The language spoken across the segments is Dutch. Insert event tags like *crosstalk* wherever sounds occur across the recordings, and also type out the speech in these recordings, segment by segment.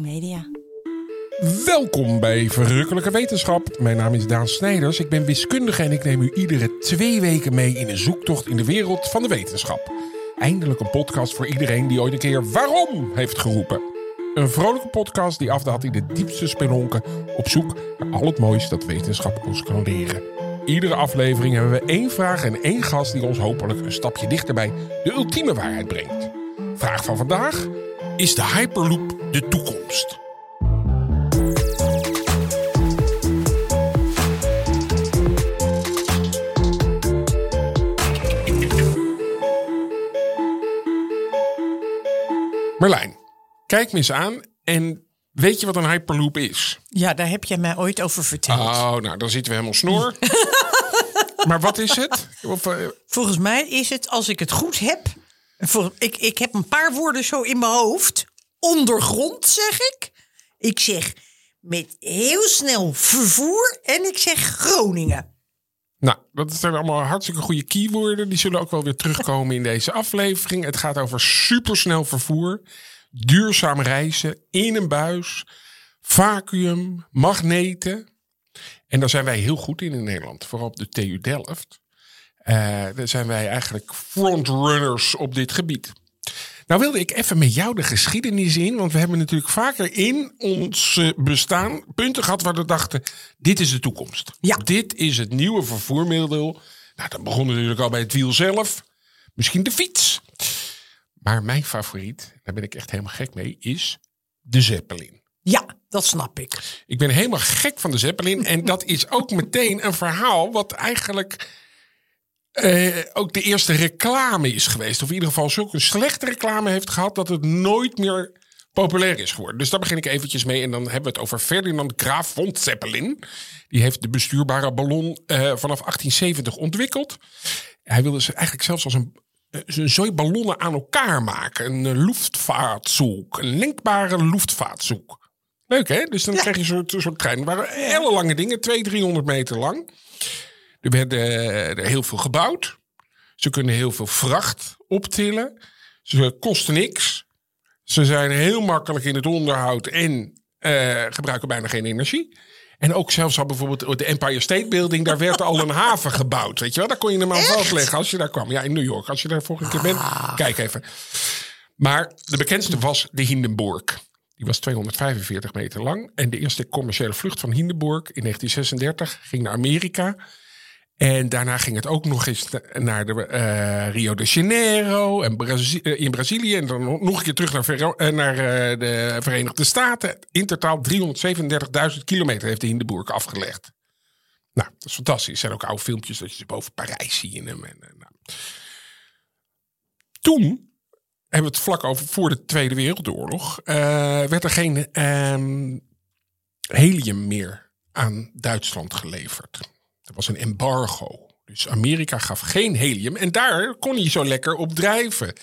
Media. Welkom bij Verrukkelijke Wetenschap. Mijn naam is Daan Snijders. Ik ben wiskundige en ik neem u iedere twee weken mee in een zoektocht in de wereld van de wetenschap. Eindelijk een podcast voor iedereen die ooit een keer waarom heeft geroepen. Een vrolijke podcast die afdaalt in de diepste spelonken op zoek naar al het moois dat wetenschap ons kan leren. Iedere aflevering hebben we één vraag en één gast die ons hopelijk een stapje dichter bij de ultieme waarheid brengt. Vraag van vandaag: Is de Hyperloop de toekomst? Marlijn, kijk me eens aan en weet je wat een Hyperloop is? Ja, daar heb jij mij ooit over verteld. Oh, nou, dan zitten we helemaal snor. *laughs* maar wat is het? Of, eh, Volgens mij is het, als ik het goed heb... Ik, ik heb een paar woorden zo in mijn hoofd. Ondergrond, zeg ik. Ik zeg met heel snel vervoer. En ik zeg Groningen. nou, dat zijn allemaal hartstikke goede keywoorden. Die zullen ook wel weer terugkomen in deze aflevering. Het gaat over supersnel vervoer, duurzaam reizen, in een buis, vacuüm, magneten. En daar zijn wij heel goed in in Nederland. Vooral op de TU Delft. Eh, daar zijn wij eigenlijk frontrunners op dit gebied. Nou wilde ik even met jou de geschiedenis in. Want we hebben natuurlijk vaker in ons bestaan punten gehad waar we dachten... dit is de toekomst. Ja. Dit is het nieuwe vervoermiddel. Nou, dat begon natuurlijk al bij het wiel zelf. Misschien de fiets. Maar mijn favoriet, daar ben ik echt helemaal gek mee, is de Zeppelin. Ja, dat snap ik. Ik ben helemaal gek van de Zeppelin. En dat is ook meteen een verhaal wat eigenlijk eh, ook de eerste reclame is geweest. Of in ieder geval zulke slechte reclame heeft gehad dat het nooit meer populair is geworden. Dus daar begin ik eventjes mee. En dan hebben we het over Ferdinand Graaf von Zeppelin. Die heeft de bestuurbare ballon eh, vanaf 1870 ontwikkeld. Hij wilde ze eigenlijk zelfs als een eh, een zooi ballonnen aan elkaar maken. Een eh, luchtvaartzoek. Een linkbare luchtvaartzoek. Leuk hè? Dus dan krijg je een soort, een soort trein. Het waren hele lange dingen, 200, 300 meter lang. Er werden eh, heel veel gebouwd. Ze kunnen heel veel vracht optillen. Ze kosten niks. Ze zijn heel makkelijk in het onderhoud en eh, gebruiken bijna geen energie. En ook zelfs al bijvoorbeeld de Empire State Building, daar werd al een haven gebouwd. Weet je wel, daar kon je hem aan vastleggen als je daar kwam. Ja, in New York. Als je daar vorige keer bent, kijk even. Maar de bekendste was de Hindenburg. Die was 245 meter lang. En de eerste commerciële vlucht van Hindenburg in 1936 ging naar Amerika. En daarna ging het ook nog eens naar de, eh, Rio de Janeiro en eh, in Brazilië. En dan nog een keer terug naar, eh, naar de Verenigde Staten. In totaal 337.000 kilometer heeft de Hindenburg afgelegd. Nou, dat is fantastisch. Er zijn ook oude filmpjes dat je ze boven Parijs ziet. En, en, nou. Toen hebben we het vlak over voor de Tweede Wereldoorlog. werd er geen ehm, helium meer aan Duitsland geleverd. Er was een embargo. Dus Amerika gaf geen helium. En daar kon hij zo lekker op drijven.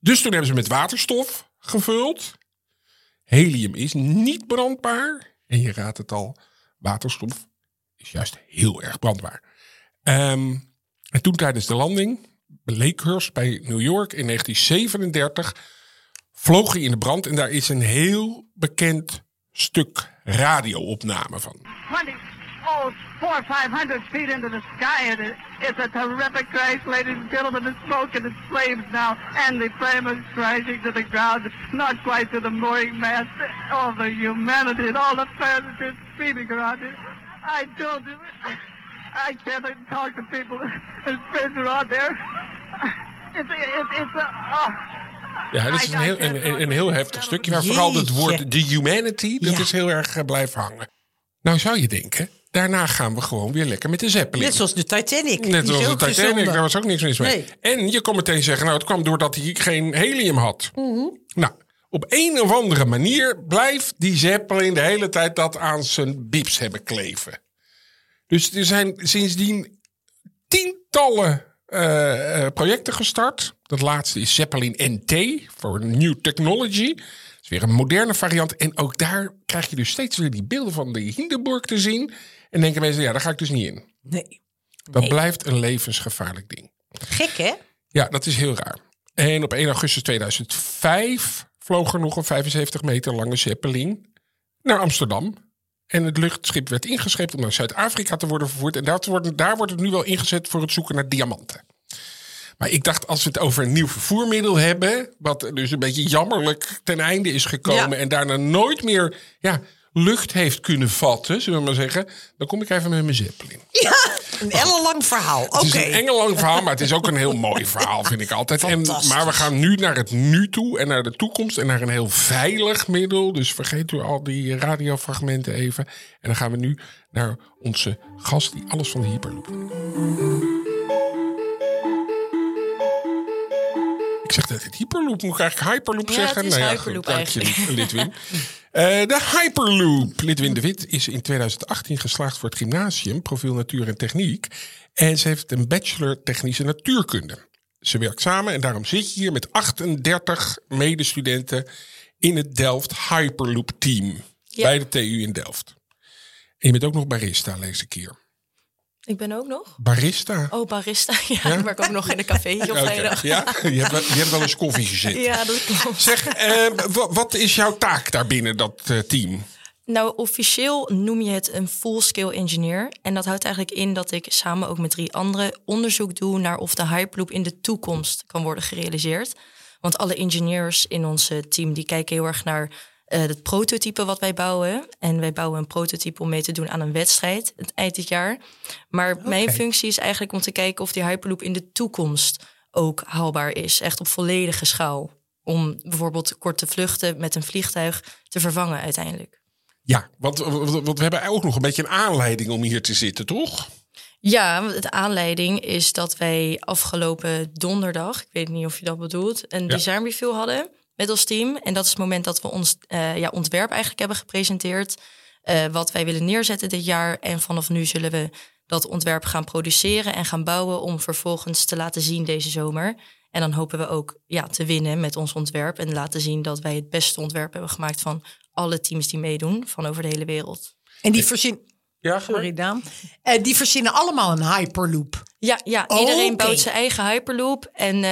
Dus toen hebben ze met waterstof gevuld. Helium is niet brandbaar. En je raadt het al, waterstof is juist heel erg brandbaar. Ehm, en toen tijdens de landing, Lakehurst bij New York in 1937, vloog hij in de brand. En daar is een heel bekend stuk radioopname van. 20, oh, four or five hundred feet into the sky. And it, it's a terrific crash, ladies and gentlemen. The smoke and the flames now, and the flame is crashing to the ground, not quite to the mooring mast. All the humanity and all the passengers screaming around it. I don't, I can't even talk to people. *laughs* There's friends around there. It's, it's, it's a, oh. Ja, dat is een heel, een, een- een heel heftig stukje. Maar vooral het woord the humanity, dat Ja. is heel erg eh, blijven hangen. Nou zou je denken, daarna gaan we gewoon weer lekker met de Zeppelin. Net zoals de Titanic. Net zoals de Titanic, daar was ook niks mis mee. Nee. En je kon meteen zeggen, nou het kwam doordat hij geen helium had. Nou, op een of andere manier blijft die Zeppelin de hele tijd dat aan zijn bips hebben kleven. Dus er zijn sindsdien tientallen eh, eh, projecten gestart. Dat laatste is Zeppelin NT voor New Technology. Dat is weer een moderne variant. En ook daar krijg je dus steeds weer die beelden van de Hindenburg te zien. En denken mensen, ja, daar ga ik dus niet in. Nee. Dat blijft een levensgevaarlijk ding. Gek, hè? Ja, dat is heel raar. En op 1 augustus 2005 vloog er nog een 75 meter lange Zeppelin naar Amsterdam. En het luchtschip werd ingescheept om naar Zuid-Afrika te worden vervoerd. En daar wordt, daar wordt het nu wel ingezet voor het zoeken naar diamanten. Maar ik dacht, als we het over een nieuw vervoermiddel hebben, wat dus een beetje jammerlijk ten einde is gekomen Ja. en daarna nooit meer ja, lucht heeft kunnen vatten, zullen we maar zeggen, dan kom ik even met mijn Zeppelin. Ja, een ellenlang verhaal. Oké. Het is een engelang verhaal, maar het is ook een heel mooi *laughs* verhaal, vind ik altijd. En, maar we gaan nu naar het nu toe en naar de toekomst en naar een heel veilig middel. Dus vergeet u al die radiofragmenten even. En dan gaan we nu naar onze gast die alles van de Hyperloop weet. Ik zeg dat het Hyperloop, moet ik eigenlijk Hyperloop Ja, zeggen? het is Nou Hyperloop goed, dank je, Lidwin. *laughs* Eh, de Hyperloop. Lidwin de Wit is in 2018 geslaagd voor het gymnasium, profiel natuur en techniek. En ze heeft een bachelor technische natuurkunde. Ze werkt samen en daarom zit je hier met 38 medestudenten in het Delft Hyperloop team. Ja. Bij de TU in Delft. En je bent ook nog barista, lees ik hier. Ik ben ook nog. Barista? Oh, barista. *laughs* Ja, ik werk ook nog in een café op Oké, vrijdag. Ja, je hebt, wel- je hebt wel eens koffie gezet. Ja, dat klopt. Zeg, eh, wa- wat is jouw taak daar binnen dat eh, team? Nou, officieel noem je het een full-scale engineer. En dat houdt eigenlijk in dat ik samen ook met drie anderen onderzoek doe naar of de Hyperloop in de toekomst kan worden gerealiseerd. Want alle ingenieurs in ons eh, team die kijken heel erg naar het prototype wat wij bouwen. En wij bouwen een prototype om mee te doen aan een wedstrijd het eind dit jaar. Maar mijn functie is eigenlijk om te kijken of die Hyperloop in de toekomst ook haalbaar is. Echt op volledige schaal. Om bijvoorbeeld korte vluchten met een vliegtuig te vervangen uiteindelijk. Ja, want, want want we hebben ook nog een beetje een aanleiding om hier te zitten, toch? Ja, de aanleiding is dat wij afgelopen donderdag, ik weet niet of je dat bedoelt, een design review hadden met ons team. En dat is het moment dat we ons eh, ja, ontwerp eigenlijk hebben gepresenteerd. eh, wat wij willen neerzetten dit jaar. En vanaf nu zullen we dat ontwerp gaan produceren en gaan bouwen om vervolgens te laten zien deze zomer. En dan hopen we ook ja, te winnen met ons ontwerp en laten zien dat wij het beste ontwerp hebben gemaakt van alle teams die meedoen van over de hele wereld. En die verzinnen... Ja, Sorry, Daan. Eh, die verzinnen allemaal een Hyperloop. Ja, ja Oh, iedereen bouwt zijn eigen Hyperloop. En eh,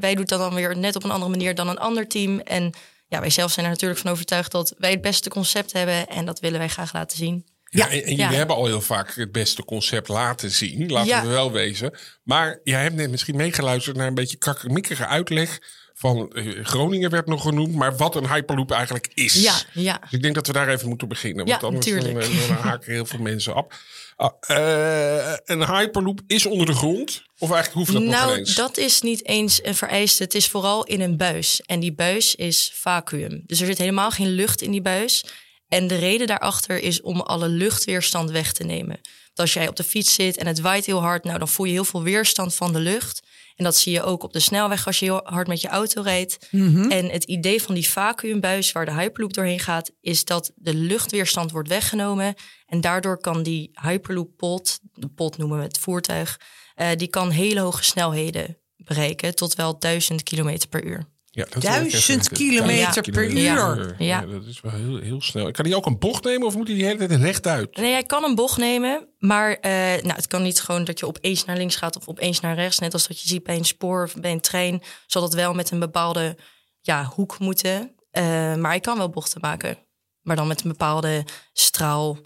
wij doen dat dan weer net op een andere manier dan een ander team. En ja, wij zelf zijn er natuurlijk van overtuigd dat wij het beste concept hebben. En dat willen wij graag laten zien. Ja, en, en jullie Ja. hebben al heel vaak het beste concept laten zien, laten Ja. we wel wezen. Maar jij hebt net misschien meegeluisterd naar een beetje kakkemikkige uitleg van eh, Groningen werd nog genoemd, maar wat een Hyperloop eigenlijk is. Ja, ja. Dus ik denk dat we daar even moeten beginnen, want Ja, anders dan, natuurlijk. eh, dan haken heel veel mensen op. Ah, eh, een Hyperloop is onder de grond, of eigenlijk hoeft dat nog nou, eens? dat is niet eens een vereiste. Het is vooral in een buis. En die buis is vacuüm. Dus er zit helemaal geen lucht in die buis. En de reden daarachter is om alle luchtweerstand weg te nemen. Want als jij op de fiets zit en het waait heel hard, nou, dan voel je heel veel weerstand van de lucht. En dat zie je ook op de snelweg als je heel hard met je auto rijdt. En het idee van die vacuümbuis waar de Hyperloop doorheen gaat, is dat de luchtweerstand wordt weggenomen. En daardoor kan die Hyperloop pot, de pot noemen we het voertuig, eh, die kan hele hoge snelheden bereiken, tot wel 1000 kilometer per uur. Ja, Duizend kilometer per uur. Ja. dat is wel heel, heel snel. Kan hij ook een bocht nemen of moet hij die hele tijd rechtuit? Nee, jij kan een bocht nemen, maar eh, nou, het kan niet gewoon dat je opeens naar links gaat of opeens naar rechts. Net als dat je ziet bij een spoor of bij een trein, zal dat wel met een bepaalde ja, hoek moeten. Eh, maar hij kan wel bochten maken, maar dan met een bepaalde straal.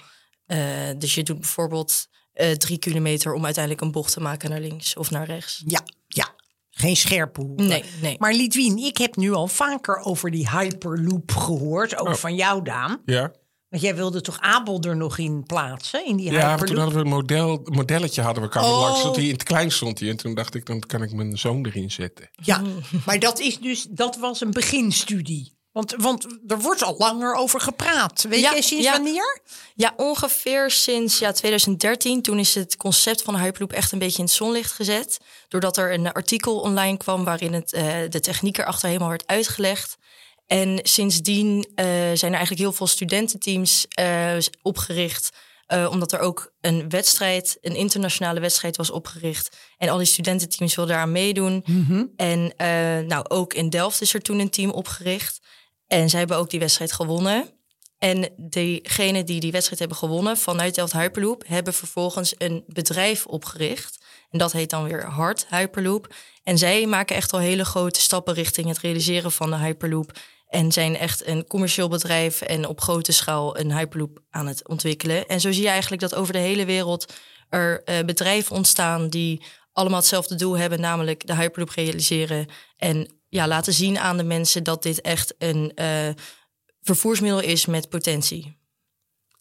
Eh, dus je doet bijvoorbeeld eh, drie kilometer om uiteindelijk een bocht te maken naar links of naar rechts. Ja, ja. Geen scherpe hoeken. Nee, nee. Maar Lidwien, ik heb nu al vaker over die Hyperloop gehoord. Ook Oh. van jou, Daan. Ja. Want jij wilde toch Abel er nog in plaatsen, in die Ja, maar Hyperloop? toen hadden we een model, modelletje hadden we kwamen Oh. langs. Dat hij in het klein stond hij. En toen dacht ik, dan kan ik mijn zoon erin zetten. Ja, maar dat is dus, dat was een beginstudie. Want, want er wordt al langer over gepraat. Weet Ja, jij sinds ja. wanneer? Ja, ongeveer sinds ja, 2013. Toen is het concept van Hyperloop echt een beetje in het zonlicht gezet. Doordat er een artikel online kwam waarin het, eh, de techniek erachter helemaal werd uitgelegd. En sindsdien eh, zijn er eigenlijk heel veel studententeams eh, opgericht. omdat er ook een wedstrijd, een internationale wedstrijd was opgericht. En al die studententeams wilden daaraan meedoen. En eh, nou, ook in Delft is er toen een team opgericht. En zij hebben ook die wedstrijd gewonnen. En degenen die die wedstrijd hebben gewonnen vanuit Delft Hyperloop... hebben vervolgens een bedrijf opgericht. En dat heet dan weer Hard Hyperloop. En zij maken echt al hele grote stappen richting het realiseren van de Hyperloop. En zijn echt een commercieel bedrijf en op grote schaal een Hyperloop aan het ontwikkelen. En zo zie je eigenlijk dat over de hele wereld er eh, bedrijven ontstaan die allemaal hetzelfde doel hebben, namelijk de Hyperloop realiseren. En ja, laten zien aan de mensen dat dit echt een eh, vervoersmiddel is met potentie.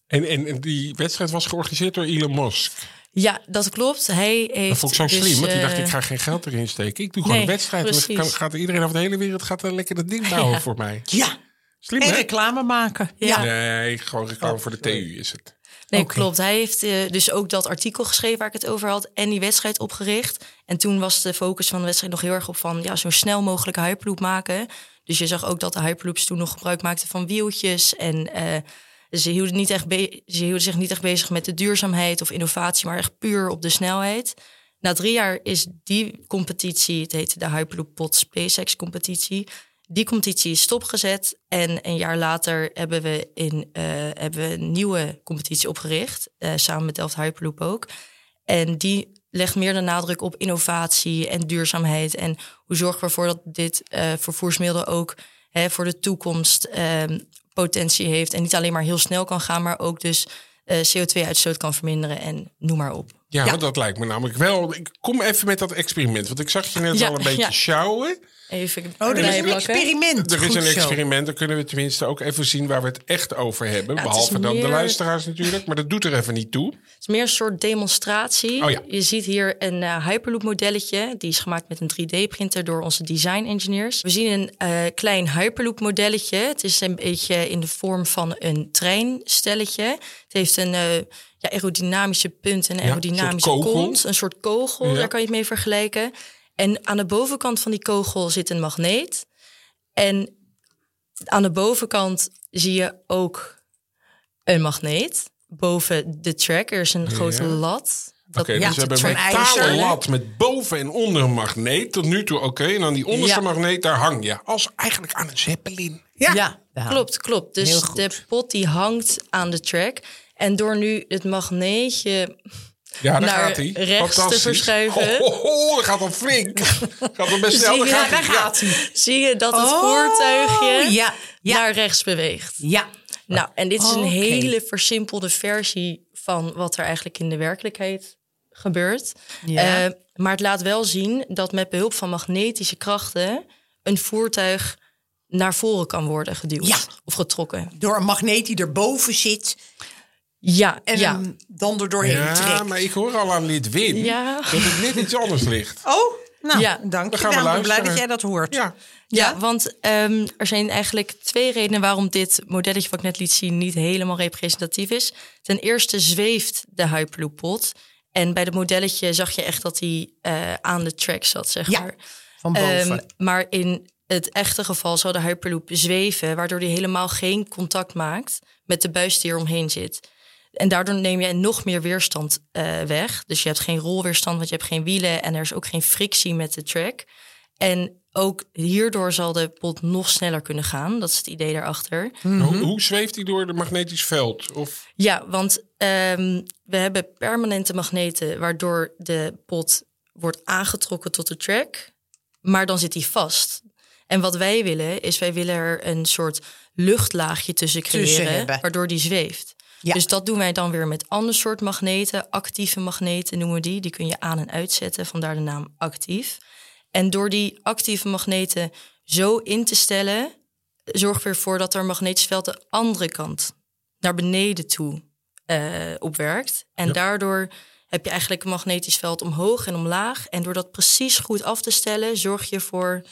En, en, en die wedstrijd was georganiseerd door Elon Musk. Ja, dat klopt. Hij heeft Dat vond ik zo dus, slim, want die dacht eh, ik ga geen geld erin steken. Ik doe gewoon nee, een wedstrijd. En dan precies. kan- gaat iedereen over de hele wereld gaat een lekker dat ding bouwen Ja. voor mij. Ja, Slim en hè? reclame maken. Ja. Nee, gewoon reclame voor de TU is het. Nee, klopt. Hij heeft eh, dus ook dat artikel geschreven waar ik het over had en die wedstrijd opgericht. En toen was de focus van de wedstrijd nog heel erg op van ja, zo snel mogelijk Hyperloop maken. Dus je zag ook dat de Hyperloops toen nog gebruik maakten van wieltjes. En eh, ze, hielden niet echt be- ze hielden zich niet echt bezig met de duurzaamheid of innovatie, maar echt puur op de snelheid. Na drie jaar is die competitie, het heette de Hyperloop Pod SpaceX competitie. Die competitie is stopgezet en een jaar later hebben we, in, eh, hebben we een nieuwe competitie opgericht, eh, samen met Delft Hyperloop ook. En die legt meer de nadruk op innovatie en duurzaamheid. En hoe zorgen we ervoor dat dit eh, vervoersmiddel ook hè, voor de toekomst ehm, potentie heeft. En niet alleen maar heel snel kan gaan, maar ook dus eh, CO2-uitstoot kan verminderen en noem maar op. Ja, Ja. want dat lijkt me namelijk wel. Ik kom even met dat experiment. Want ik zag je net Ja, al een beetje ja. sjouwen. Even Oh, er is een experiment. Er is Goed een zo. experiment. Dan kunnen we tenminste ook even zien waar we het echt over hebben. Ja, is Behalve dan de luisteraars natuurlijk. Maar dat doet er even niet toe. Het is meer een soort demonstratie. Oh ja. Je ziet hier een eh, Hyperloop modelletje. Die is gemaakt met een 3D-printer door onze design engineers. We zien een eh, klein Hyperloop modelletje. Het is een beetje in de vorm van een treinstelletje. Het heeft een eh, ja, aerodynamische punt en een Ja, aerodynamische een kogel. kont. Een soort kogel, Ja. daar kan je het mee vergelijken. En aan de bovenkant van die kogel zit een magneet. En aan de bovenkant zie je ook een magneet. Boven de track, er is een grote Ja. lat. Dat Oké, ja, dus we hebben een metalen lat met boven en onder een magneet. Tot nu toe oké. En dan die onderste Ja. magneet, daar hang je. Als eigenlijk aan een zeppelin. Ja, Ja, klopt, klopt. Dus de pot die hangt aan de track. En door nu het magneetje Ja, daar Naar gaat hij. rechts te Fantastisch. verschuiven. Ho, dat gaat al flink. gaat al best snel. Zie je- Daar gaat hij. Ja. zie je dat het Oh, voertuigje ja, ja. naar rechts beweegt. Ja. Nou, en dit is een Oké. hele versimpelde versie van wat er eigenlijk in de werkelijkheid gebeurt. Ja. Eh, maar het laat wel zien dat met behulp van magnetische krachten een voertuig naar voren kan worden geduwd Ja. of getrokken. Door een magneet die erboven zit Ja, en ja. dan er doorheen Ja, trekt. maar ik hoor al aan lid Win Ja. dat het net iets anders ligt. *laughs* Oh, nou, Ja. dank je. Dan gaan we Nou, ik ben blij dat jij dat hoort. Ja, Ja, want ehm, er zijn eigenlijk twee redenen waarom dit modelletje wat ik net liet zien niet helemaal representatief is. Ten eerste zweeft de Hyperloop pod. En bij het modelletje zag je echt dat hij eh, aan de track zat, zeg Ja, maar. Van boven. Ehm, maar in het echte geval zal de Hyperloop zweven, waardoor hij helemaal geen contact maakt met de buis die er omheen zit. En daardoor neem je nog meer weerstand eh, weg. Dus je hebt geen rolweerstand, want je hebt geen wielen en er is ook geen frictie met de track. En ook hierdoor zal de pot nog sneller kunnen gaan. Dat is het idee daarachter. hoe, hoe zweeft hij door het magnetisch veld? Of, Ja, want ehm, we hebben permanente magneten waardoor de pot wordt aangetrokken tot de track, maar dan zit hij vast. En wat wij willen is wij willen er een soort luchtlaagje tussen creëren, Tussen waardoor die zweeft. Ja. Dus dat doen wij dan weer met ander soort magneten, actieve magneten noemen we die. Die kun je aan en uitzetten, vandaar de naam actief. En door die actieve magneten zo in te stellen, zorgen we ervoor dat er magnetisch veld de andere kant naar beneden toe eh, opwerkt. En daardoor heb je eigenlijk een magnetisch veld omhoog en omlaag. En door dat precies goed af te stellen, zorg je ervoor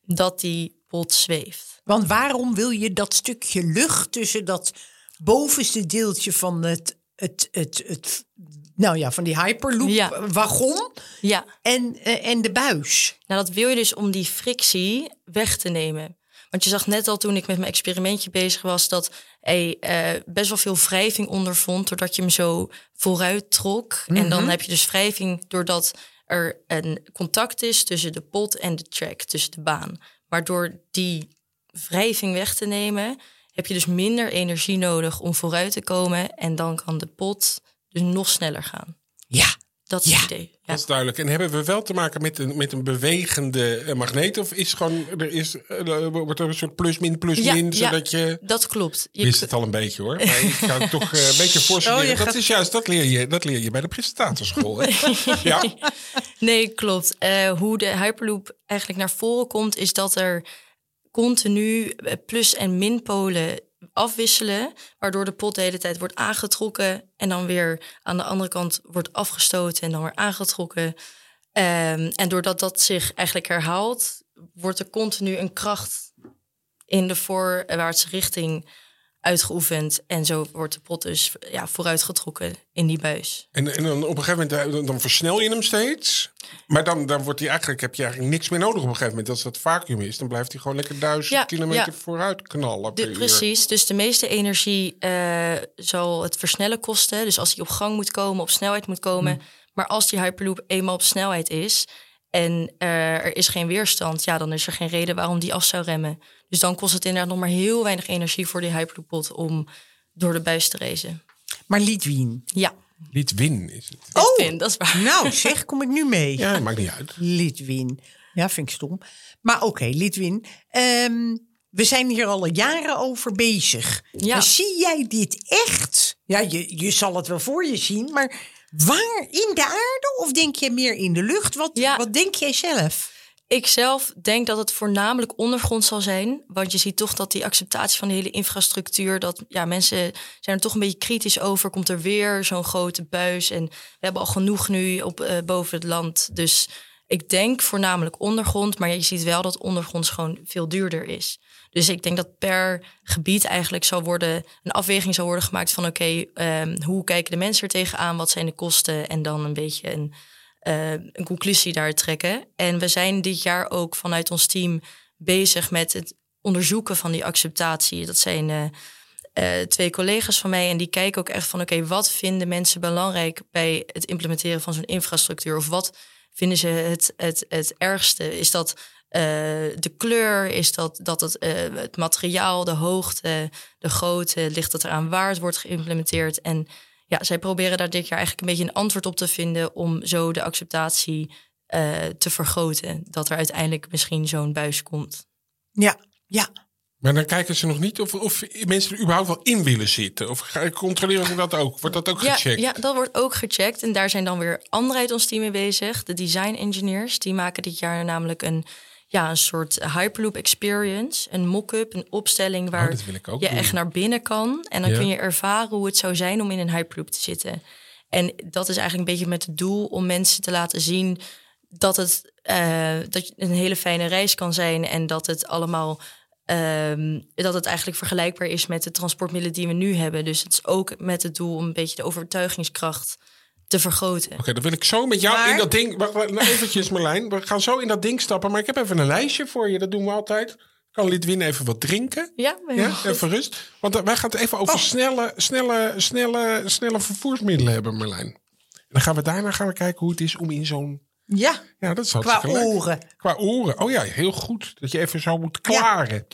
dat die pot zweeft. Want waarom wil je dat stukje lucht tussen dat bovenste deeltje van het, het, het, het nou ja, van die Hyperloop Ja. wagon Ja, en, eh, en de buis? nou dat wil je dus om die frictie weg te nemen. Want je zag net al toen ik met mijn experimentje bezig was... dat hij eh, best wel veel wrijving ondervond... doordat je hem zo vooruit trok. En dan heb je dus wrijving doordat er een contact is... tussen de pot en de track, tussen de baan. Maar door die wrijving weg te nemen... heb je dus minder energie nodig om vooruit te komen... en dan kan de pot dus nog sneller gaan. Ja, Dat is Ja. het idee. Ja. Dat is duidelijk. En hebben we wel te maken met een, met een bewegende eh, magneet? Of is gewoon, er is, eh, er wordt er een soort plus-min, plus-min, Ja, zodat je... Dat klopt. Je wist het al een beetje hoor. *laughs* Maar ik ga het toch eh, een beetje voorstellen. Oh, dat gaat- is juist, dat leer je, dat leer je bij de presentatorschool. Hè? *laughs* ja. Nee, klopt. Eh, hoe de Hyperloop eigenlijk naar voren komt, is dat er continu eh, plus- en minpolen afwisselen, waardoor de pot de hele tijd wordt aangetrokken en dan weer aan de andere kant wordt afgestoten en dan weer aangetrokken. Ehm, en doordat dat zich eigenlijk herhaalt, wordt er continu een kracht in de voorwaartse richting uitgeoefend. En zo wordt de pot dus ja, vooruitgetrokken in die buis. En, en dan op een gegeven moment, eh, dan, dan versnel je hem steeds. Maar dan, dan wordt hij eigenlijk, heb je eigenlijk niks meer nodig op een gegeven moment. Als dat vacuüm is, dan blijft hij gewoon lekker duizend Ja, kilometer ja. vooruit knallen De, precies, dus de meeste energie eh, zal het versnellen kosten. Dus als hij op gang moet komen, op snelheid moet komen. Hmm. Maar als die Hyperloop eenmaal op snelheid is en eh, er is geen weerstand, ja, dan is er geen reden waarom die af zou remmen. Dus dan kost het inderdaad nog maar heel weinig energie voor die Hyperloop-pot om door de buis te racen. Maar Litwin. Ja, Litwin is het. Oh, dat is waar. nou zeg, kom ik nu mee. Ja, maakt niet uit. Litwin. Ja, vind ik stom. Maar oké, Litwin. Ehm, we zijn hier al jaren over bezig. Ja. Maar zie jij dit echt? Ja, je, je zal het wel voor je zien, maar waar? In de aarde of denk je meer in de lucht? Wat, Ja. wat denk jij zelf? Ik zelf denk dat het voornamelijk ondergrond zal zijn. Want je ziet toch dat die acceptatie van de hele infrastructuur... dat ja, mensen zijn er toch een beetje kritisch over. Komt er weer zo'n grote buis en we hebben al genoeg nu op, eh, boven het land. Dus ik denk voornamelijk ondergrond. Maar je ziet wel dat ondergronds gewoon veel duurder is. Dus ik denk dat per gebied eigenlijk zal worden... een afweging zal worden gemaakt van... oké, ehm, hoe kijken de mensen er tegenaan? Wat zijn de kosten? En dan een beetje een eh, een conclusie daar trekken. En we zijn dit jaar ook vanuit ons team bezig met het onderzoeken van die acceptatie. Dat zijn eh, eh, twee collega's van mij en die kijken ook echt van oké, wat vinden mensen belangrijk bij het implementeren van zo'n infrastructuur? Of wat vinden ze het, het, het ergste? Is dat de kleur? Is dat, dat het, eh, het materiaal, de hoogte, de grootte? Ligt het eraan waar het wordt geïmplementeerd? En ja, zij proberen daar dit jaar eigenlijk een beetje een antwoord op te vinden om zo de acceptatie eh, te vergroten. Dat er uiteindelijk misschien zo'n buis komt. Ja, ja. Maar dan kijken ze nog niet of, of mensen er überhaupt wel in willen zitten. Of ga- controleren ze dat ook? Wordt dat ook Ja, gecheckt? ja, dat wordt ook gecheckt. En daar zijn dan weer anderen uit ons team mee bezig. De design engineers. Die maken dit jaar namelijk een, ja, een soort Hyperloop experience. Een mock-up, een opstelling waar Oh, ook je doen. echt naar binnen kan. En dan Ja. kun je ervaren hoe het zou zijn om in een Hyperloop te zitten. En dat is eigenlijk een beetje met het doel om mensen te laten zien dat het eh, dat een hele fijne reis kan zijn en dat het allemaal ehm, dat het eigenlijk vergelijkbaar is met de transportmiddelen die we nu hebben. Dus het is ook met het doel om een beetje de overtuigingskracht te vergroten. Oké, dan wil ik zo met jou Maar- in dat ding... Wacht, wacht, nou eventjes Marlijn. We gaan zo in dat ding stappen. Maar ik heb even een lijstje voor je. Dat doen we altijd. Kan Lidwin even wat drinken? Ja, Ja, even rust. Want eh, wij gaan het even over snelle, snelle, snelle, snelle vervoersmiddelen hebben, Marlijn. En dan gaan we daarna gaan we kijken hoe het is om in zo'n... Ja, Ja, dat is qua oren. Qua oren. Oh ja, heel goed. Dat je even zo moet klaren.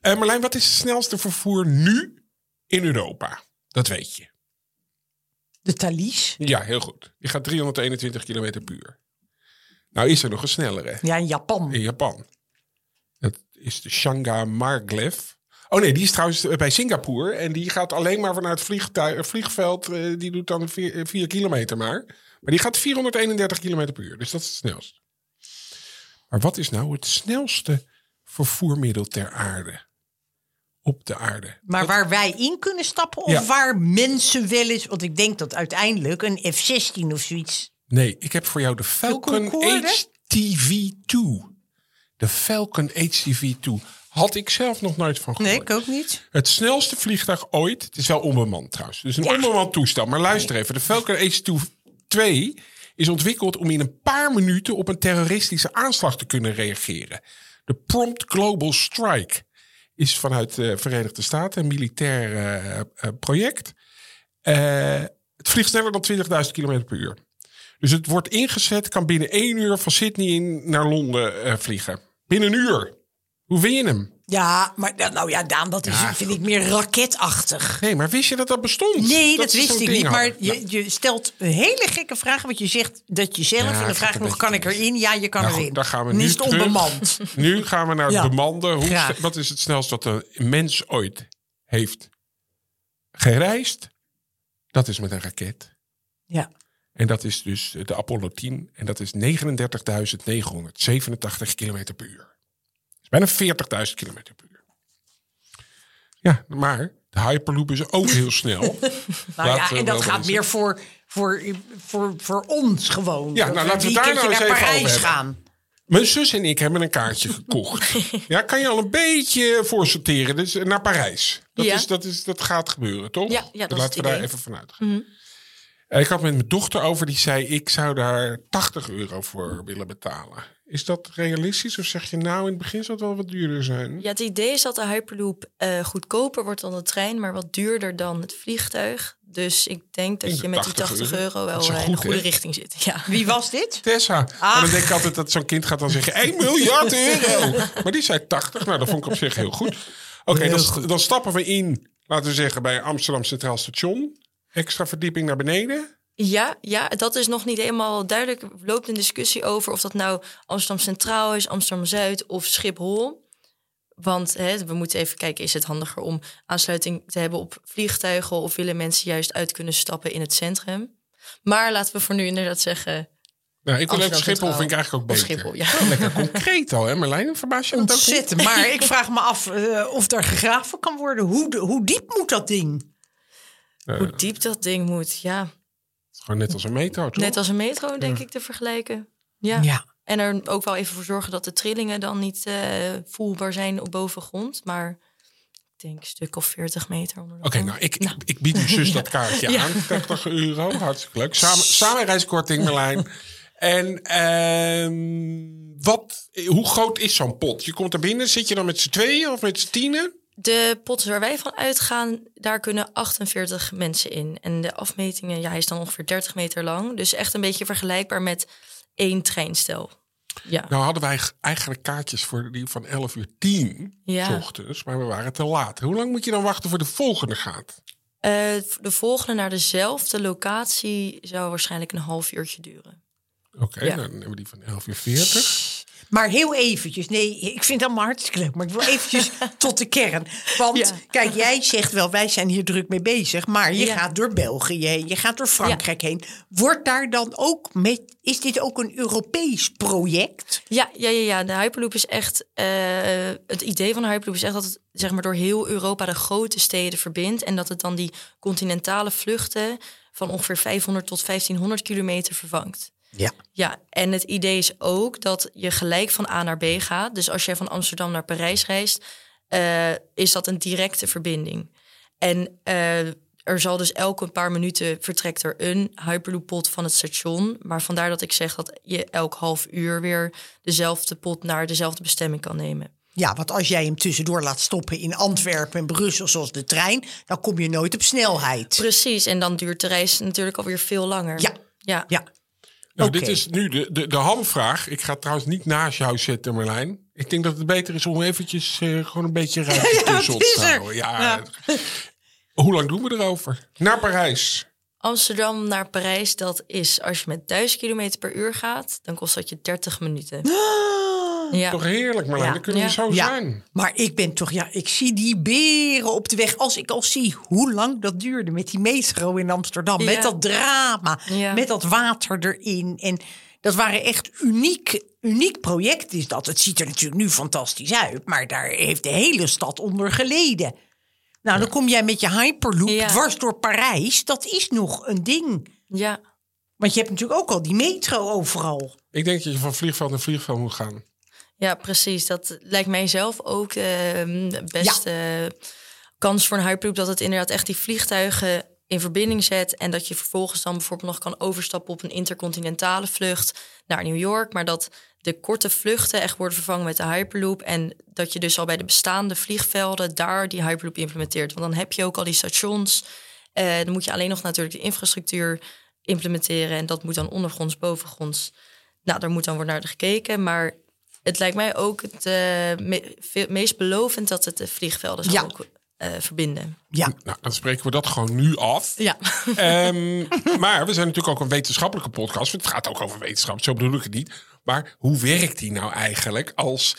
Eh, Marlijn, wat is het snelste vervoer nu in Europa? Dat weet je. De Thalys. Ja, heel goed. Die gaat 321 km per uur. Nou is er nog een snellere. Ja, in Japan. In Japan. Dat is de Shanga Maglev. Oh nee, die is trouwens bij Singapore. En die gaat alleen maar vanuit het vliegtuig, het vliegveld. eh, die doet dan 4 kilometer maar. Maar die gaat 431 km per uur. Dus dat is het snelst. Maar wat is nou het snelste vervoermiddel ter aarde? Op de aarde. Maar waar wij in kunnen stappen of Ja. waar mensen wel eens... Want ik denk dat uiteindelijk een F-16 of zoiets... Nee, ik heb voor jou de Falcon Concorde? HTV2. De Falcon HTV2. Had ik zelf nog nooit van gehoord. Nee, ik ook niet. Het snelste vliegtuig ooit. Het is wel onbemand trouwens. Dus een onbemand toestel. Maar luister even. De Falcon HTV2 is ontwikkeld om in een paar minuten op een terroristische aanslag te kunnen reageren. De Prompt Global Strike is vanuit de Verenigde Staten een militair eh, eh, project. Eh, het vliegt sneller dan 20.000 km per uur. Dus het wordt ingezet, kan binnen één uur van Sydney in, naar Londen vliegen. Binnen een uur. Hoe win je hem? Ja, maar nou ja, Daan, dat is, vind ik meer raketachtig. Nee, maar wist je dat dat bestond? Nee, dat, wist ik niet. Maar je, je stelt een hele gekke vraag. Want je zegt dat je zelf. Ja, en dan vraag nog, kan ik erin? Ja, je kan Nou erin. dan gaan we nu is het onbemand. *laughs* Nu gaan we naar het Ja. bemanden. Hoe, wat is het snelst wat een mens ooit heeft gereisd? Dat is met een raket. Ja. En dat is dus de Apollo 10. En dat is 39.987 kilometer per uur. Bijna 40.000 kilometer per uur. Ja, maar de Hyperloop is ook heel snel. *laughs* Nou ja, en dat gaat meer voor, voor, voor, voor ons gewoon. Ja, nou, laten we daar nou eens naar even over Parijs hebben. gaan. Mijn zus en ik hebben een kaartje gekocht. *laughs* ja, kan je al een beetje voorsorteren. Dus naar Parijs. Dat, Ja. is, dat, is, dat gaat gebeuren, toch? Ja, ja, dat Laten we daar even vanuit gaan. Eh, Ik had met mijn dochter over, die zei: Ik zou daar 80 euro voor willen betalen. Is dat realistisch? Of zeg je nou, in het begin zal het wel wat duurder zijn? Ja, het idee is dat de Hyperloop eh, goedkoper wordt dan de trein, maar wat duurder dan het vliegtuig. Dus ik denk dat je met die 80 80 euro. wel eh, in de goede richting zit. Ja. Wie was dit? Tessa. En Ach. dan denk ik altijd dat zo'n kind gaat dan zeggen 1 miljard euro. Maar die zei 80. Nou, dat vond ik op zich heel goed. Oké, dan, goed. dan stappen we in, laten we zeggen, bij Amsterdam Centraal Station. Extra verdieping naar beneden. Ja, ja, dat is nog niet helemaal duidelijk. Er loopt een discussie over of dat nou Amsterdam Centraal is, Amsterdam Zuid of Schiphol. Want hè, we moeten even kijken, is het handiger om aansluiting te hebben op vliegtuigen of willen mensen juist uit kunnen stappen in het centrum? Maar laten we voor nu inderdaad zeggen. Nou, ik wil even Schiphol, vind ik eigenlijk ook beter. Schiphol, ja. Oh, lekker concreet al, hè Marlijn? Verbaas je dat ook? niet? Ontzettend. Maar ik vraag me af eh, of er gegraven kan worden. Hoe, de- hoe diep moet dat ding? Hoe diep dat ding moet, ja. Gewoon net als een metro, toch? Net als een metro, denk ik, te vergelijken. Ja. Ja. En er ook wel even voor zorgen dat de trillingen dan niet eh, voelbaar zijn op bovengrond. Maar ik denk een stuk of 40 meter onder Oké, nou, ik, ik, ik bied uw zus dat *laughs* kaartje Ja. aan. 30 euro, hartstikke leuk. Samen, samenreiskorting, Marlijn. En ehm, wat, hoe groot is zo'n pot? Je komt er binnen, zit je dan met z'n tweeën of met z'n tienen? De potten waar wij van uitgaan, daar kunnen 48 mensen in. En de afmetingen, ja, hij is dan ongeveer 30 meter lang. Dus echt een beetje vergelijkbaar met één treinstel. Ja, Nou hadden wij eigenlijk kaartjes voor die van 11 uur 10 Ja. ochtends, maar we waren te laat. Hoe lang moet je dan wachten voor de volgende gaat? Eh, de volgende naar dezelfde locatie zou waarschijnlijk een half uurtje duren. Oké, Ja. dan hebben we die van 11 uur 40. Maar heel eventjes. Nee, ik vind het allemaal hartstikke leuk. Maar ik wil eventjes *laughs* tot de kern. Want Ja. kijk, jij zegt wel, wij zijn hier druk mee bezig. Maar je Ja. gaat door België heen. Je gaat door Frankrijk heen. Wordt daar dan ook met... Is dit ook een Europees project? Ja, ja, ja, ja. De Hyperloop is echt. eh, het idee van de Hyperloop is echt dat het zeg maar, door heel Europa de grote steden verbindt. En dat het dan die continentale vluchten van ongeveer 500 tot 1500 kilometer vervangt. Ja. Ja, en het idee is ook dat je gelijk van A naar B gaat. Dus als jij van Amsterdam naar Parijs reist, eh, is dat een directe verbinding. En eh, er zal dus elke paar minuten vertrekt er een Hyperloop-pot van het station. Maar vandaar dat ik zeg dat je elk half uur weer dezelfde pot naar dezelfde bestemming kan nemen. Ja, want als jij hem tussendoor laat stoppen in Antwerpen en Brussel zoals de trein... dan kom je nooit op snelheid. Precies, en dan duurt de reis natuurlijk alweer veel langer. Ja. ja. Ja. Nou, dit is nu de, de, de hamvraag. Ik ga het trouwens niet naast jou zetten, Marlijn. Ik denk dat het beter is om eventjes eh, gewoon een beetje *laughs* ruimte Ja, tussen ons te houden. Ja. Ja. Hoe lang doen we erover? Naar Parijs. Amsterdam naar Parijs, dat is als je met 1000 km per uur gaat, dan kost dat je 30 minuten. *gasps* *gasps* Ja. Toch heerlijk, Marlijn. Ja. Dan kunnen we zo Ja, zijn. maar ik ben toch, ja, ik zie die beren op de weg. Als ik al zie hoe lang dat duurde met die metro in Amsterdam. Ja. Met dat drama, Ja. met dat water erin. En dat waren echt uniek, uniek project is dat. Het ziet er natuurlijk nu fantastisch uit. Maar daar heeft de hele stad onder geleden. Nou, dan kom jij met je Hyperloop Ja. dwars door Parijs. Dat is nog een ding. ja. Want je hebt natuurlijk ook al die metro overal. Ik denk dat je van vliegveld naar vliegveld moet gaan. Ja, precies. Dat lijkt mij zelf ook eh, de beste kans voor een Hyperloop. Dat het inderdaad echt die vliegtuigen in verbinding zet. En dat je vervolgens dan bijvoorbeeld nog kan overstappen op een intercontinentale vlucht naar New York. Maar dat de korte vluchten echt worden vervangen met de Hyperloop. En dat je dus al bij de bestaande vliegvelden daar die Hyperloop implementeert. Want dan heb je ook al die stations. Eh, dan moet je alleen nog natuurlijk de infrastructuur implementeren. En dat moet dan ondergronds, bovengronds. Nou, daar moet dan worden naar gekeken. Maar Het lijkt mij ook het eh, me- meest belovend dat het de vliegvelden zal Ja. ook, eh, verbinden. Ja, Nou, dan spreken we dat gewoon nu af. Ja. Ehm, maar we zijn natuurlijk ook een wetenschappelijke podcast. Het gaat ook over wetenschap, zo bedoel ik het niet. Maar hoe werkt die nou eigenlijk als...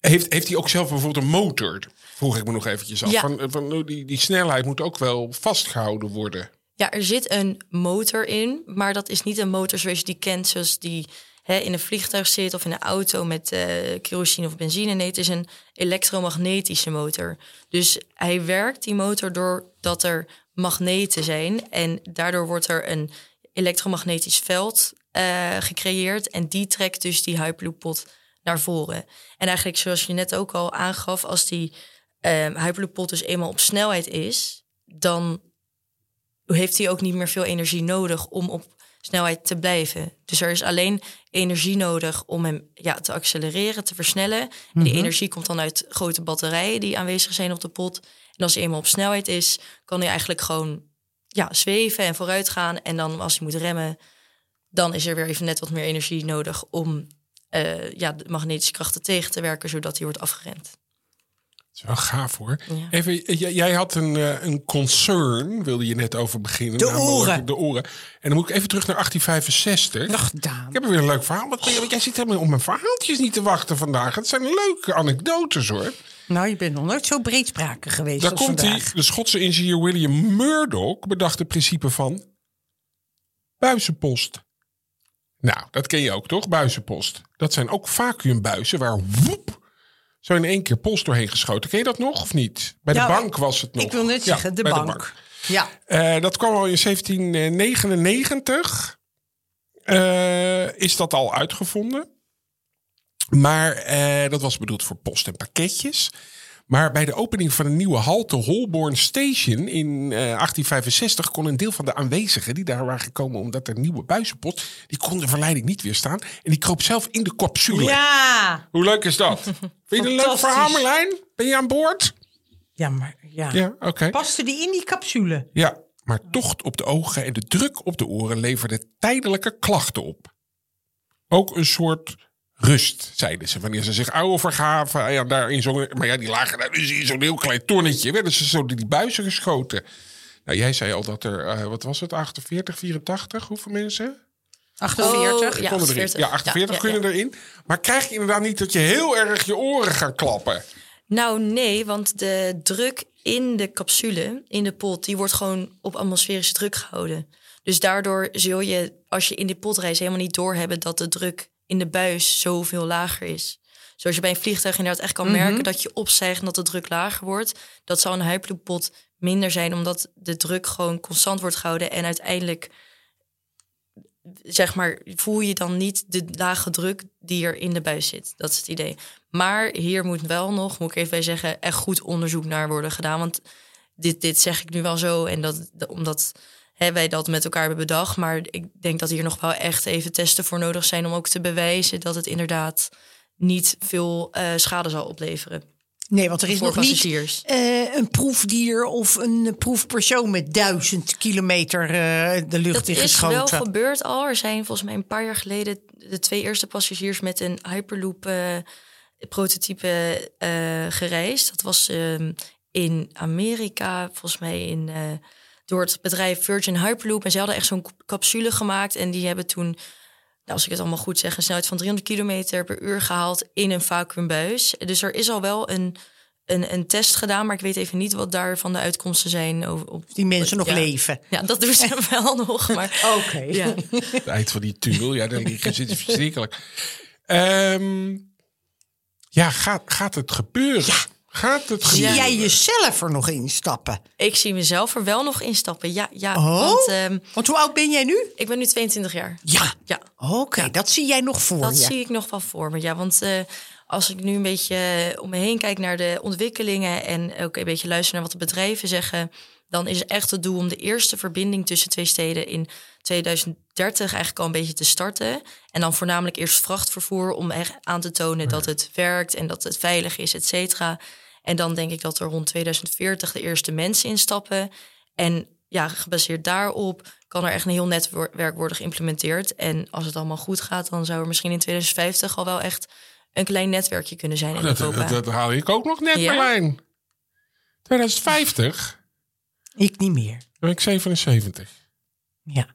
Heeft, heeft hij ook zelf bijvoorbeeld een motor? Vroeg ik me nog eventjes af. Ja. Van, van, oh, die, die snelheid moet ook wel vastgehouden worden. Ja, er zit een motor in, maar dat is niet een motor zoals je die kent, zoals die hè, in een vliegtuig zit of in een auto met eh, kerosine of benzine. Nee, het is een elektromagnetische motor. Dus hij werkt, die motor, doordat er magneten zijn. En daardoor wordt er een elektromagnetisch veld eh, gecreëerd. En die trekt dus die Hyperloop-pot naar voren. En eigenlijk, zoals je net ook al aangaf, als die eh Hyperloop-pot dus eenmaal op snelheid is, dan heeft hij ook niet meer veel energie nodig om op snelheid te blijven. Dus er is alleen energie nodig om hem ja, te accelereren, te versnellen. En die energie komt dan uit grote batterijen die aanwezig zijn op de pot. En als hij eenmaal op snelheid is, kan hij eigenlijk gewoon ja, zweven en vooruit gaan. En dan als hij moet remmen, dan is er weer even net wat meer energie nodig om eh, ja, de magnetische krachten tegen te werken, zodat hij wordt afgeremd. Dat is wel gaaf hoor. Ja. Even, jij had een, eh, een concern, wilde je net over beginnen. De oren. De oren. En dan moet ik even terug naar 1865. nog gedaan. Ik heb er weer een leuk verhaal. Want jij zit helemaal op mijn verhaaltjes niet te wachten vandaag. Het zijn leuke anekdotes hoor. Nou, je bent nog nooit zo breedsprakig geweest Daar als komt hij. De Schotse ingenieur William Murdoch bedacht het principe van buizenpost. Nou, dat ken je ook toch? Buizenpost. Dat zijn ook vacuümbuizen waar woep, zo in één keer post doorheen geschoten. Ken je dat nog of niet? Bij de Ja, bank was het nog. Ik wil net Ja, zeggen, de bank. Ja, Eh, dat kwam al in 1799. eh, is dat al uitgevonden. Maar eh, dat was bedoeld voor post en pakketjes. Maar bij de opening van een nieuwe halte Holborn Station in eh, 1865 kon een deel van de aanwezigen die daar waren gekomen omdat er nieuwe buizenpost, die kon de verleiding niet weerstaan en die kroop zelf in de capsule. ja. Hoe leuk is dat? *laughs* Vind je het een leuk verhaal, Marlijn? Ben je aan boord? Ja, maar ja. Ja, oké. Paste die in die capsule? Ja, maar tocht op de ogen en de druk op de oren leverde tijdelijke klachten op. Ook een soort rust, zeiden ze. Wanneer ze zich oude vergaven, ja, daar in zo'n, maar ja, die lagen daar dus in zo'n heel klein tonnetje, werden ze zo die buizen geschoten. Nou, jij zei al dat er, eh, wat was het, 48, 84, hoeveel mensen? 48. Oh, ja. Konden erin. 48. Ja, 48 Ja, ja, kunnen erin. Maar krijg je inderdaad niet dat je heel erg je oren gaat klappen? Nou, nee, want de druk in de capsule, in de pot, die wordt gewoon op atmosferische druk gehouden. Dus daardoor zul je, als je in die pot reist, helemaal niet doorhebben dat de druk in de buis zoveel lager is. Zoals je bij een vliegtuig inderdaad echt kan merken dat je opstijgt en dat de druk lager wordt. Dat zal een Hyperloop-pot minder zijn, omdat de druk gewoon constant wordt gehouden. En uiteindelijk, zeg maar, voel je dan niet de lage druk die er in de buis zit. Dat is het idee. Maar hier moet wel nog, moet ik even bij zeggen, echt goed onderzoek naar worden gedaan. Want dit, dit zeg ik nu wel zo. En dat, dat- omdat hè, wij dat met elkaar hebben bedacht. Maar ik denk dat hier nog wel echt even testen voor nodig zijn om ook te bewijzen dat het inderdaad niet veel eh, schade zal opleveren. Nee, want er is Voor nog niet passagiers. eh, een proefdier of een proefpersoon met duizend kilometer eh, de lucht Dat in is wel geschoten. gebeurd al. Er zijn volgens mij een paar jaar geleden de twee eerste passagiers met een Hyperloop eh, prototype eh, gereisd. Dat was ehm, in Amerika, volgens mij in, eh, door het bedrijf Virgin Hyperloop. En ze hadden echt zo'n capsule gemaakt. En die hebben toen, nou, als ik het allemaal goed zeg, een snelheid van 300 kilometer per uur gehaald in een vacuümbuis. Dus er is al wel een, een, een test gedaan, maar ik weet even niet wat daarvan de uitkomsten zijn. Over, op, Die mensen nog ja. leven. Ja, dat doen ze *laughs* wel nog. Maar *laughs* Oké. ja. Het eind van die tunnel, ja, daar liggen zit het verschrikkelijk. Ehm, ja, gaat, gaat het gebeuren? Gaat het Zie gebeuren? jij jezelf er nog in stappen? Ik zie mezelf er wel nog instappen. Ja, ja. Oh? Want ehm, Want hoe oud ben jij nu? ik ben nu 22 jaar. Ja. Ja, Oké, dat zie jij nog voor dat je. zie ik nog wel voor me. Ja, want eh, als ik nu een beetje om me heen kijk naar de ontwikkelingen en ook een beetje luister naar wat de bedrijven zeggen, dan is echt het doel om de eerste verbinding tussen twee steden in 2030 eigenlijk al een beetje te starten. En dan voornamelijk eerst vrachtvervoer om echt aan te tonen dat het werkt en dat het veilig is, et cetera. En dan denk ik dat er rond 2040 de eerste mensen instappen. En ja, gebaseerd daarop kan er echt een heel netwerk worden geïmplementeerd. En als het allemaal goed gaat, dan zou er misschien in 2050 al wel echt een klein netwerkje kunnen zijn in Dat, Europa. dat, dat haal ik ook nog net, Ja? Marlijn. 2050? Ik niet meer. Dan ben ik 77. Ja.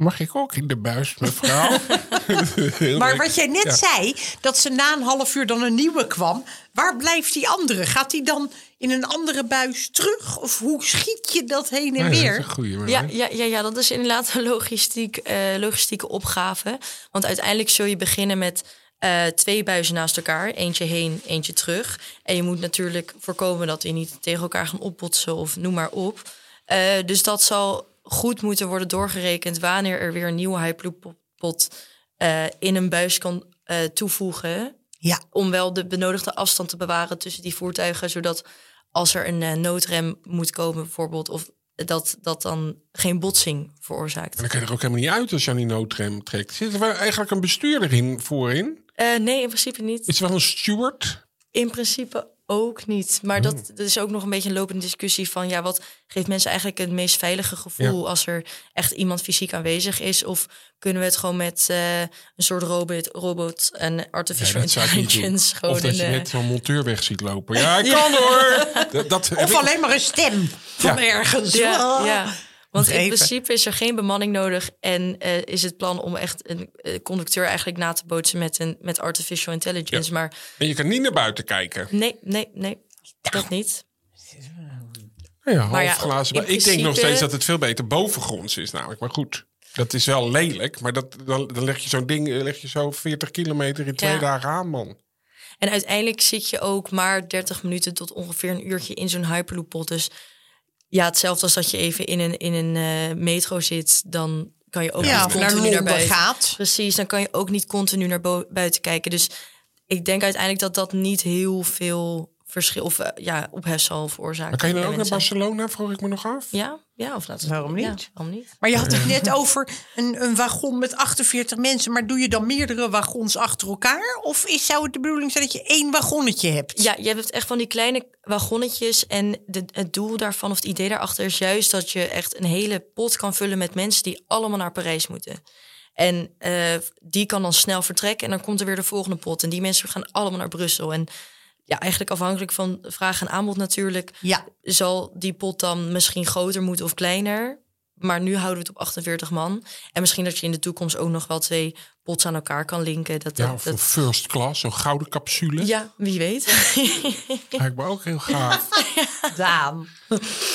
Mag ik ook in de buis, mevrouw? *laughs* Maar wat jij net Ja. zei, dat ze na een half uur dan een nieuwe kwam. Waar blijft die andere? Gaat die dan in een andere buis terug? Of hoe schiet je dat heen en Ja, dat is weer? goeie, ja, ja, ja, dat is inderdaad een logistiek, eh, logistieke opgave. Want uiteindelijk zul je beginnen met eh, twee buizen naast elkaar. Eentje heen, eentje terug. En je moet natuurlijk voorkomen dat die niet tegen elkaar gaan opbotsen of noem maar op. Eh, dus dat zal goed moeten worden doorgerekend wanneer er weer een nieuwe Hyperloop-pot eh, in een buis kan eh, toevoegen Ja, om wel de benodigde afstand te bewaren tussen die voertuigen, zodat als er een eh, noodrem moet komen bijvoorbeeld, of dat dat dan geen botsing veroorzaakt. En dan kan je er ook helemaal niet uit als je aan die noodrem trekt. Zit er eigenlijk een bestuurder in voorin? Eh, nee, in principe niet. Is er wel een steward? In principe ook niet. Maar dat, dat is ook nog een beetje een lopende discussie van ja, wat geeft mensen eigenlijk het meest veilige gevoel als er echt iemand fysiek aanwezig is? Of kunnen we het gewoon met eh, een soort robot, robot en artificial doen. intelligence gewoon Of dat in je de- net zo'n monteur weg ziet lopen. Ja, ik *laughs* kan hoor. Dat, of ik- alleen maar een stem van Ja. ergens. Ja, Ah. *laughs* ja. Want in principe is er geen bemanning nodig. En eh, is het plan om echt een eh, conducteur eigenlijk na te bootsen met, een, met artificial intelligence. Maar En je kan niet naar buiten kijken. nee, nee, nee. Dat niet. Ja, half Maar ja, glazen. Maar ik denk nog steeds dat het veel beter bovengronds is namelijk. Maar goed, dat is wel lelijk. Maar dat, dan, dan leg je zo'n ding eh, leg je zo 40 kilometer in twee Ja. dagen aan, man. En uiteindelijk zit je ook maar 30 minuten tot ongeveer een uurtje in zo'n Hyperloop-pot. Dus ja, hetzelfde als dat je even in een, in een eh, metro zit, dan kan je ook Ja, niet naar continu naar Londen buiten. gaat. Precies, dan kan je ook niet continu naar bo- buiten kijken. Dus ik denk uiteindelijk dat dat niet heel veel verschil of eh, ja, ophef zal veroorzaken. Maar kan je dan ook naar. Barcelona, vroeg ik me nog af? Ja, ja, of laten we- Waarom ja, niet? waarom niet? Maar je had het net over een, een wagon met 48 mensen. Maar doe je dan meerdere wagons achter elkaar? Of is, zou het de bedoeling zijn dat je één wagonnetje hebt? Ja, je hebt echt van die kleine wagonnetjes. En de, het doel daarvan, of het idee daarachter, is juist dat je echt een hele pot kan vullen met mensen die allemaal naar Parijs moeten. En eh, die kan dan snel vertrekken en dan komt er weer de volgende pot. En die mensen gaan allemaal naar Brussel. En ja, eigenlijk afhankelijk van vraag en aanbod natuurlijk, Ja. zal die pot dan misschien groter moeten of kleiner. Maar nu houden we het op 48 man. En misschien dat je in de toekomst ook nog wel twee pots aan elkaar kan linken. Dat, Ja, dat, of dat- first class, zo'n gouden capsule. ja wie weet. *laughs* Lijkt me ook heel gaaf. *laughs* Daan.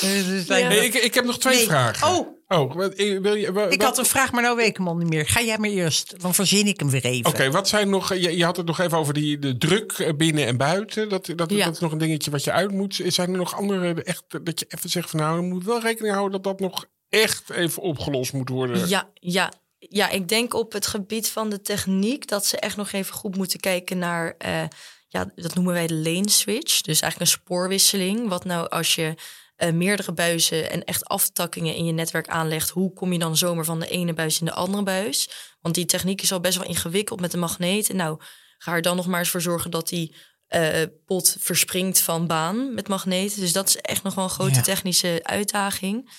Dus Ja. Nee, ik, ik heb nog twee Nee. vragen. Oh. oh eh, wil je, Ik had een vraag, maar nou weet ik hem al niet meer. Ga jij maar eerst, dan verzin ik hem weer even. Oké, wat zijn nog. Je, je had het nog even over die, de druk eh, binnen en buiten. Dat, dat, Ja. dat is nog een dingetje wat je uit moet. Zijn er nog andere. Echt, dat je even zegt van nou, je moet wel rekening houden dat dat nog echt even opgelost moet worden. Ja, ja. ja, ik denk op het gebied van de techniek dat ze echt nog even goed moeten kijken naar, eh, ja, dat noemen wij de lane switch. Dus eigenlijk een spoorwisseling. Wat nou als je eh, meerdere buizen en echt aftakkingen in je netwerk aanlegt, hoe kom je dan zomaar van de ene buis in de andere buis? Want die techniek is al best wel ingewikkeld met de magneten. Nou, ga er dan nog maar eens voor zorgen dat die eh, pot verspringt van baan met magneten. Dus dat is echt nog wel een grote Ja. technische uitdaging.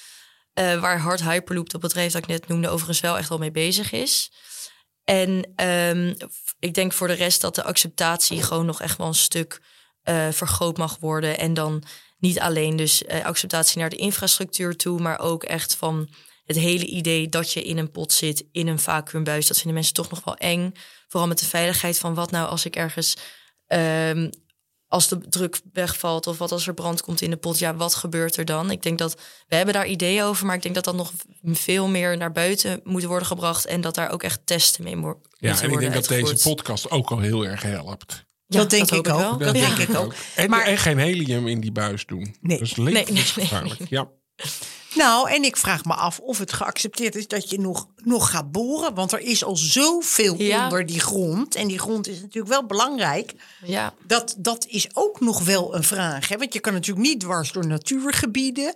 Eh, waar Hard Hyperloop, dat bedrijf dat ik net noemde, overigens wel echt wel mee bezig is. En ehm, ik denk voor de rest dat de acceptatie gewoon nog echt wel een stuk eh, vergroot mag worden. En dan niet alleen dus eh, acceptatie naar de infrastructuur toe, maar ook echt van het hele idee dat je in een pot zit, in een vacuümbuis. Dat vinden mensen toch nog wel eng. Vooral met de veiligheid van wat nou als ik ergens ehm, als de druk wegvalt of wat als er brand komt in de pot, ja, wat gebeurt er dan? Ik denk dat we hebben daar ideeën over, maar ik denk dat dat nog veel meer naar buiten moet worden gebracht en dat daar ook echt testen mee mo- Ja, moeten en ik denk dat deze podcast ook al heel erg helpt. Ja, dat denk ik ook. wel. Dat Ja. denk ik ook. En, Maar- en geen helium in die buis doen. Nee. Dat is Nee, nee, nee. Ja. Nou, en ik vraag me af of het geaccepteerd is dat je nog, nog gaat boren. Want er is al zoveel Ja. onder die grond. En die grond is natuurlijk wel belangrijk. Ja, Dat, dat is ook nog wel een vraag. Hè? Want je kan natuurlijk niet dwars door natuurgebieden.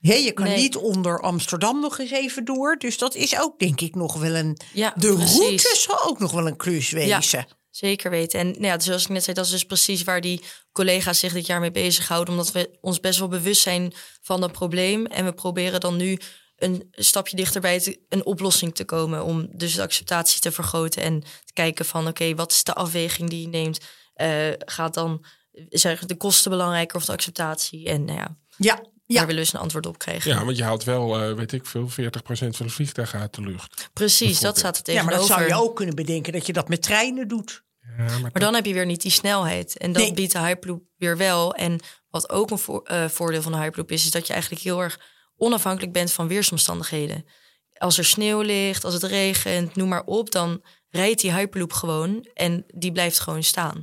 Hè, je kan Nee. niet onder Amsterdam nog eens even door. Dus dat is ook denk ik nog wel een... Ja, de precies. route zal ook nog wel een klus wezen. Zeker weten. En nou ja, zoals ik net zei, dat is dus precies waar die collega's zich dit jaar mee bezighouden. Omdat we ons best wel bewust zijn van dat probleem. En we proberen dan nu een stapje dichter bij een oplossing te komen. Om dus de acceptatie te vergroten. En te kijken van oké, wat is de afweging die je neemt? Eh, gaat dan zijn de kosten belangrijker of de acceptatie? En nou ja, Ja, ja. willen we dus een antwoord op krijgen. Ja, want je haalt wel, eh, weet ik veel, 40% van de vliegtuigen uit de lucht. Precies, dat staat er ja, maar tegenover. dat zou je ook kunnen bedenken dat je dat met treinen doet. Ja, maar Maar dan heb je weer niet die snelheid. En dat Nee. biedt de Hyperloop weer wel. En wat ook een eh, voordeel van de Hyperloop is... is dat je eigenlijk heel erg onafhankelijk bent van weersomstandigheden. Als er sneeuw ligt, als het regent, noem maar op... dan rijdt die Hyperloop gewoon en die blijft gewoon staan.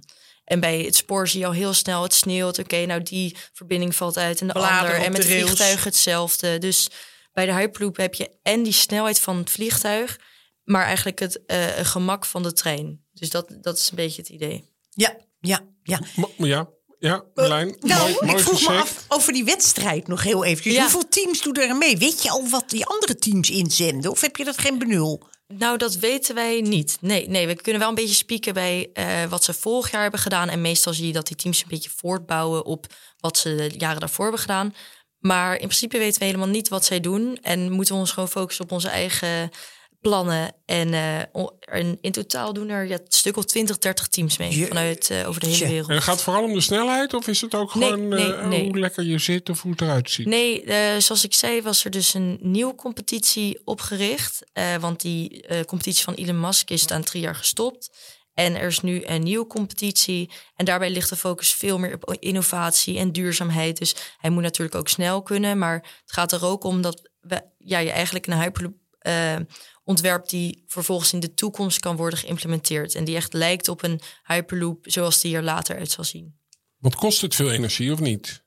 En bij het spoor zie je al heel snel, het sneeuwt. Oké, nou die verbinding valt uit en de Bladeren ander. En met de rails. vliegtuigen hetzelfde. Dus bij de Hyperloop heb je en die snelheid van het vliegtuig... maar eigenlijk het eh, gemak van de trein. Dus dat, dat is een beetje het idee. Ja, ja, ja. Ja, ja, Marlijn, Nou, mooi, mooi ik vroeg me af over die wedstrijd nog heel eventjes. Ja. Hoeveel teams doen er mee? Weet je al wat die andere teams inzenden? Of heb je dat geen benul? Nou, dat weten wij niet. Nee, nee we kunnen wel een beetje spieken bij eh, wat ze vorig jaar hebben gedaan. En meestal zie je dat die teams een beetje voortbouwen op wat ze de jaren daarvoor hebben gedaan. Maar in principe weten we helemaal niet wat zij doen. En moeten we ons gewoon focussen op onze eigen plannen. En, eh, en in totaal doen er ja, een stuk of 20, 30 teams mee. Je- vanuit eh, over de hele wereld. En het gaat vooral om de snelheid of is het ook Nee, gewoon nee, eh, nee. hoe lekker je zit of hoe het eruit ziet? Nee, eh, zoals ik zei, was er dus een nieuwe competitie opgericht. Eh, want die eh, competitie van Elon Musk is aan drie jaar gestopt. En er is nu een nieuwe competitie. En daarbij ligt de focus veel meer op innovatie en duurzaamheid. Dus hij moet natuurlijk ook snel kunnen. Maar het gaat er ook om dat we, ja, je eigenlijk een Hyperloop eh, ontwerpt die vervolgens in de toekomst kan worden geïmplementeerd. En die echt lijkt op een Hyperloop zoals die er later uit zal zien. Want kost het veel energie of niet?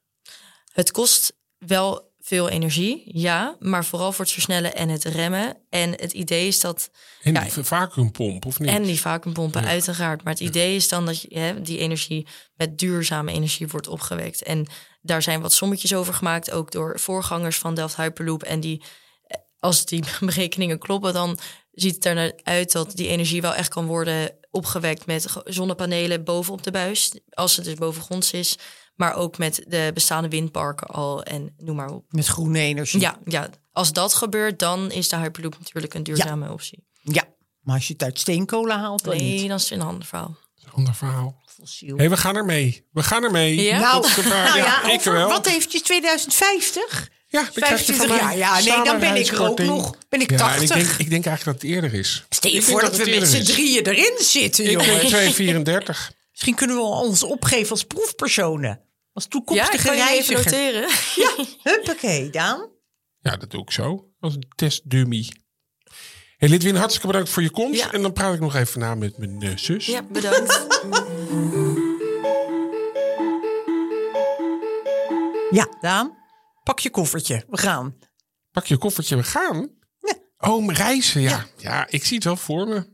Het kost wel veel energie, ja, maar vooral voor het versnellen en het remmen. En het idee is dat. En Ja. die vacuümpomp of niet? En die vacuümpompen, uiteraard. Maar het idee is dan dat je, hè, die energie met duurzame energie wordt opgewekt. En daar zijn wat sommetjes over gemaakt, ook door voorgangers van Delft Hyperloop. En die, als die *laughs* berekeningen kloppen, dan ziet het er naar uit dat die energie wel echt kan worden opgewekt met zonnepanelen bovenop de buis, als het dus bovengronds is. Maar ook met de bestaande windparken al en noem maar op. Met groene energie. Ja, ja, als dat gebeurt, dan is de Hyperloop natuurlijk een duurzame optie. Ja, maar als je het uit steenkolen haalt, dan Nee, niet. dan is het een ander verhaal. Ander verhaal. Fossiel. Hé, we gaan er mee. We gaan er mee. Ja? Nou, Dat nou ja, ik over, wel. wat eventjes 2050? Ja, dan krijg je van 25 mij jaar. Ja, nee, dan ben ik er ook nog. Ben ik Ja, en 80. ik denk, ik denk eigenlijk dat het eerder is. Stel je Ik voor dat we met z'n drieën erin zitten, Ik jongens. denk 234. Misschien kunnen we ons opgeven als proefpersonen. Als Ja, toekomstige ik even reiziger. noteren. *laughs* Ja, huppakee, Daan. Ja, dat doe ik zo. Als een testdummy. Hey Lidwin, hartstikke bedankt voor je komst. Ja. En dan praat ik nog even na met mijn eh, zus. Ja, bedankt. Ja, Daan. Pak je koffertje. We gaan. Pak je koffertje, we gaan. Ja. Oh, reizen, ja. ja. ik zie het wel voor me.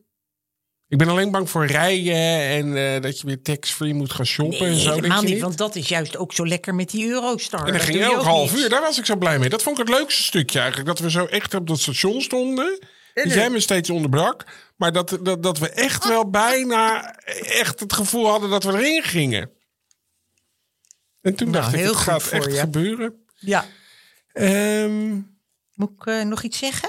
Ik ben alleen bang voor rijden en eh, dat je weer tax-free moet gaan shoppen en zo. helemaal niet, niet? want dat is juist ook zo lekker met die Eurostar. En dan Dat ging je ook ook half niet. uur. Daar was ik zo blij mee. Dat vond ik het leukste stukje eigenlijk. Dat we zo echt op dat station stonden. Dat jij me steeds onderbrak. Maar dat, dat, dat we echt wel bijna echt het gevoel hadden dat we erin gingen. En toen Nou, dacht ik, heel het gaat voor echt je. gebeuren. Ja. Ehm, Moet ik eh, nog iets zeggen?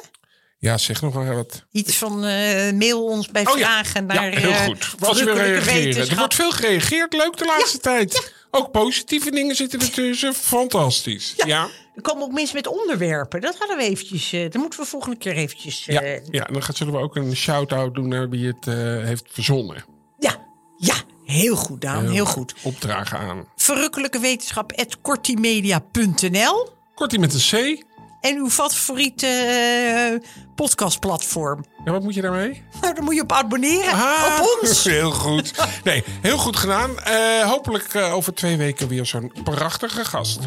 ja, zeg nog maar wat. Iets van eh, mail ons bij Oh ja. vragen naar ja, heel eh, goed. Als verrukkelijke reageren. Er wordt veel gereageerd. Leuk de laatste tijd. Ook positieve dingen zitten ertussen. Fantastisch. Ja. Ja. Er komen ook mensen met onderwerpen. Dat hadden we eventjes. dat moeten we volgende keer eventjes. Ja, ja, dan gaan- zullen we ook een shout-out doen naar wie het heeft verzonnen. ja, ja, heel goed, Daan. Heel, goed. Opdragen aan. Verrukkelijke wetenschap kortimedia.nl Kortie met een C. En uw favoriete eh, podcastplatform. Ja, wat moet je daarmee? Nou, dan moet je op abonneren. Ah, Op ons. *laughs* Heel goed. Nee, heel goed gedaan. Eh, hopelijk eh, over twee weken weer zo'n prachtige gast.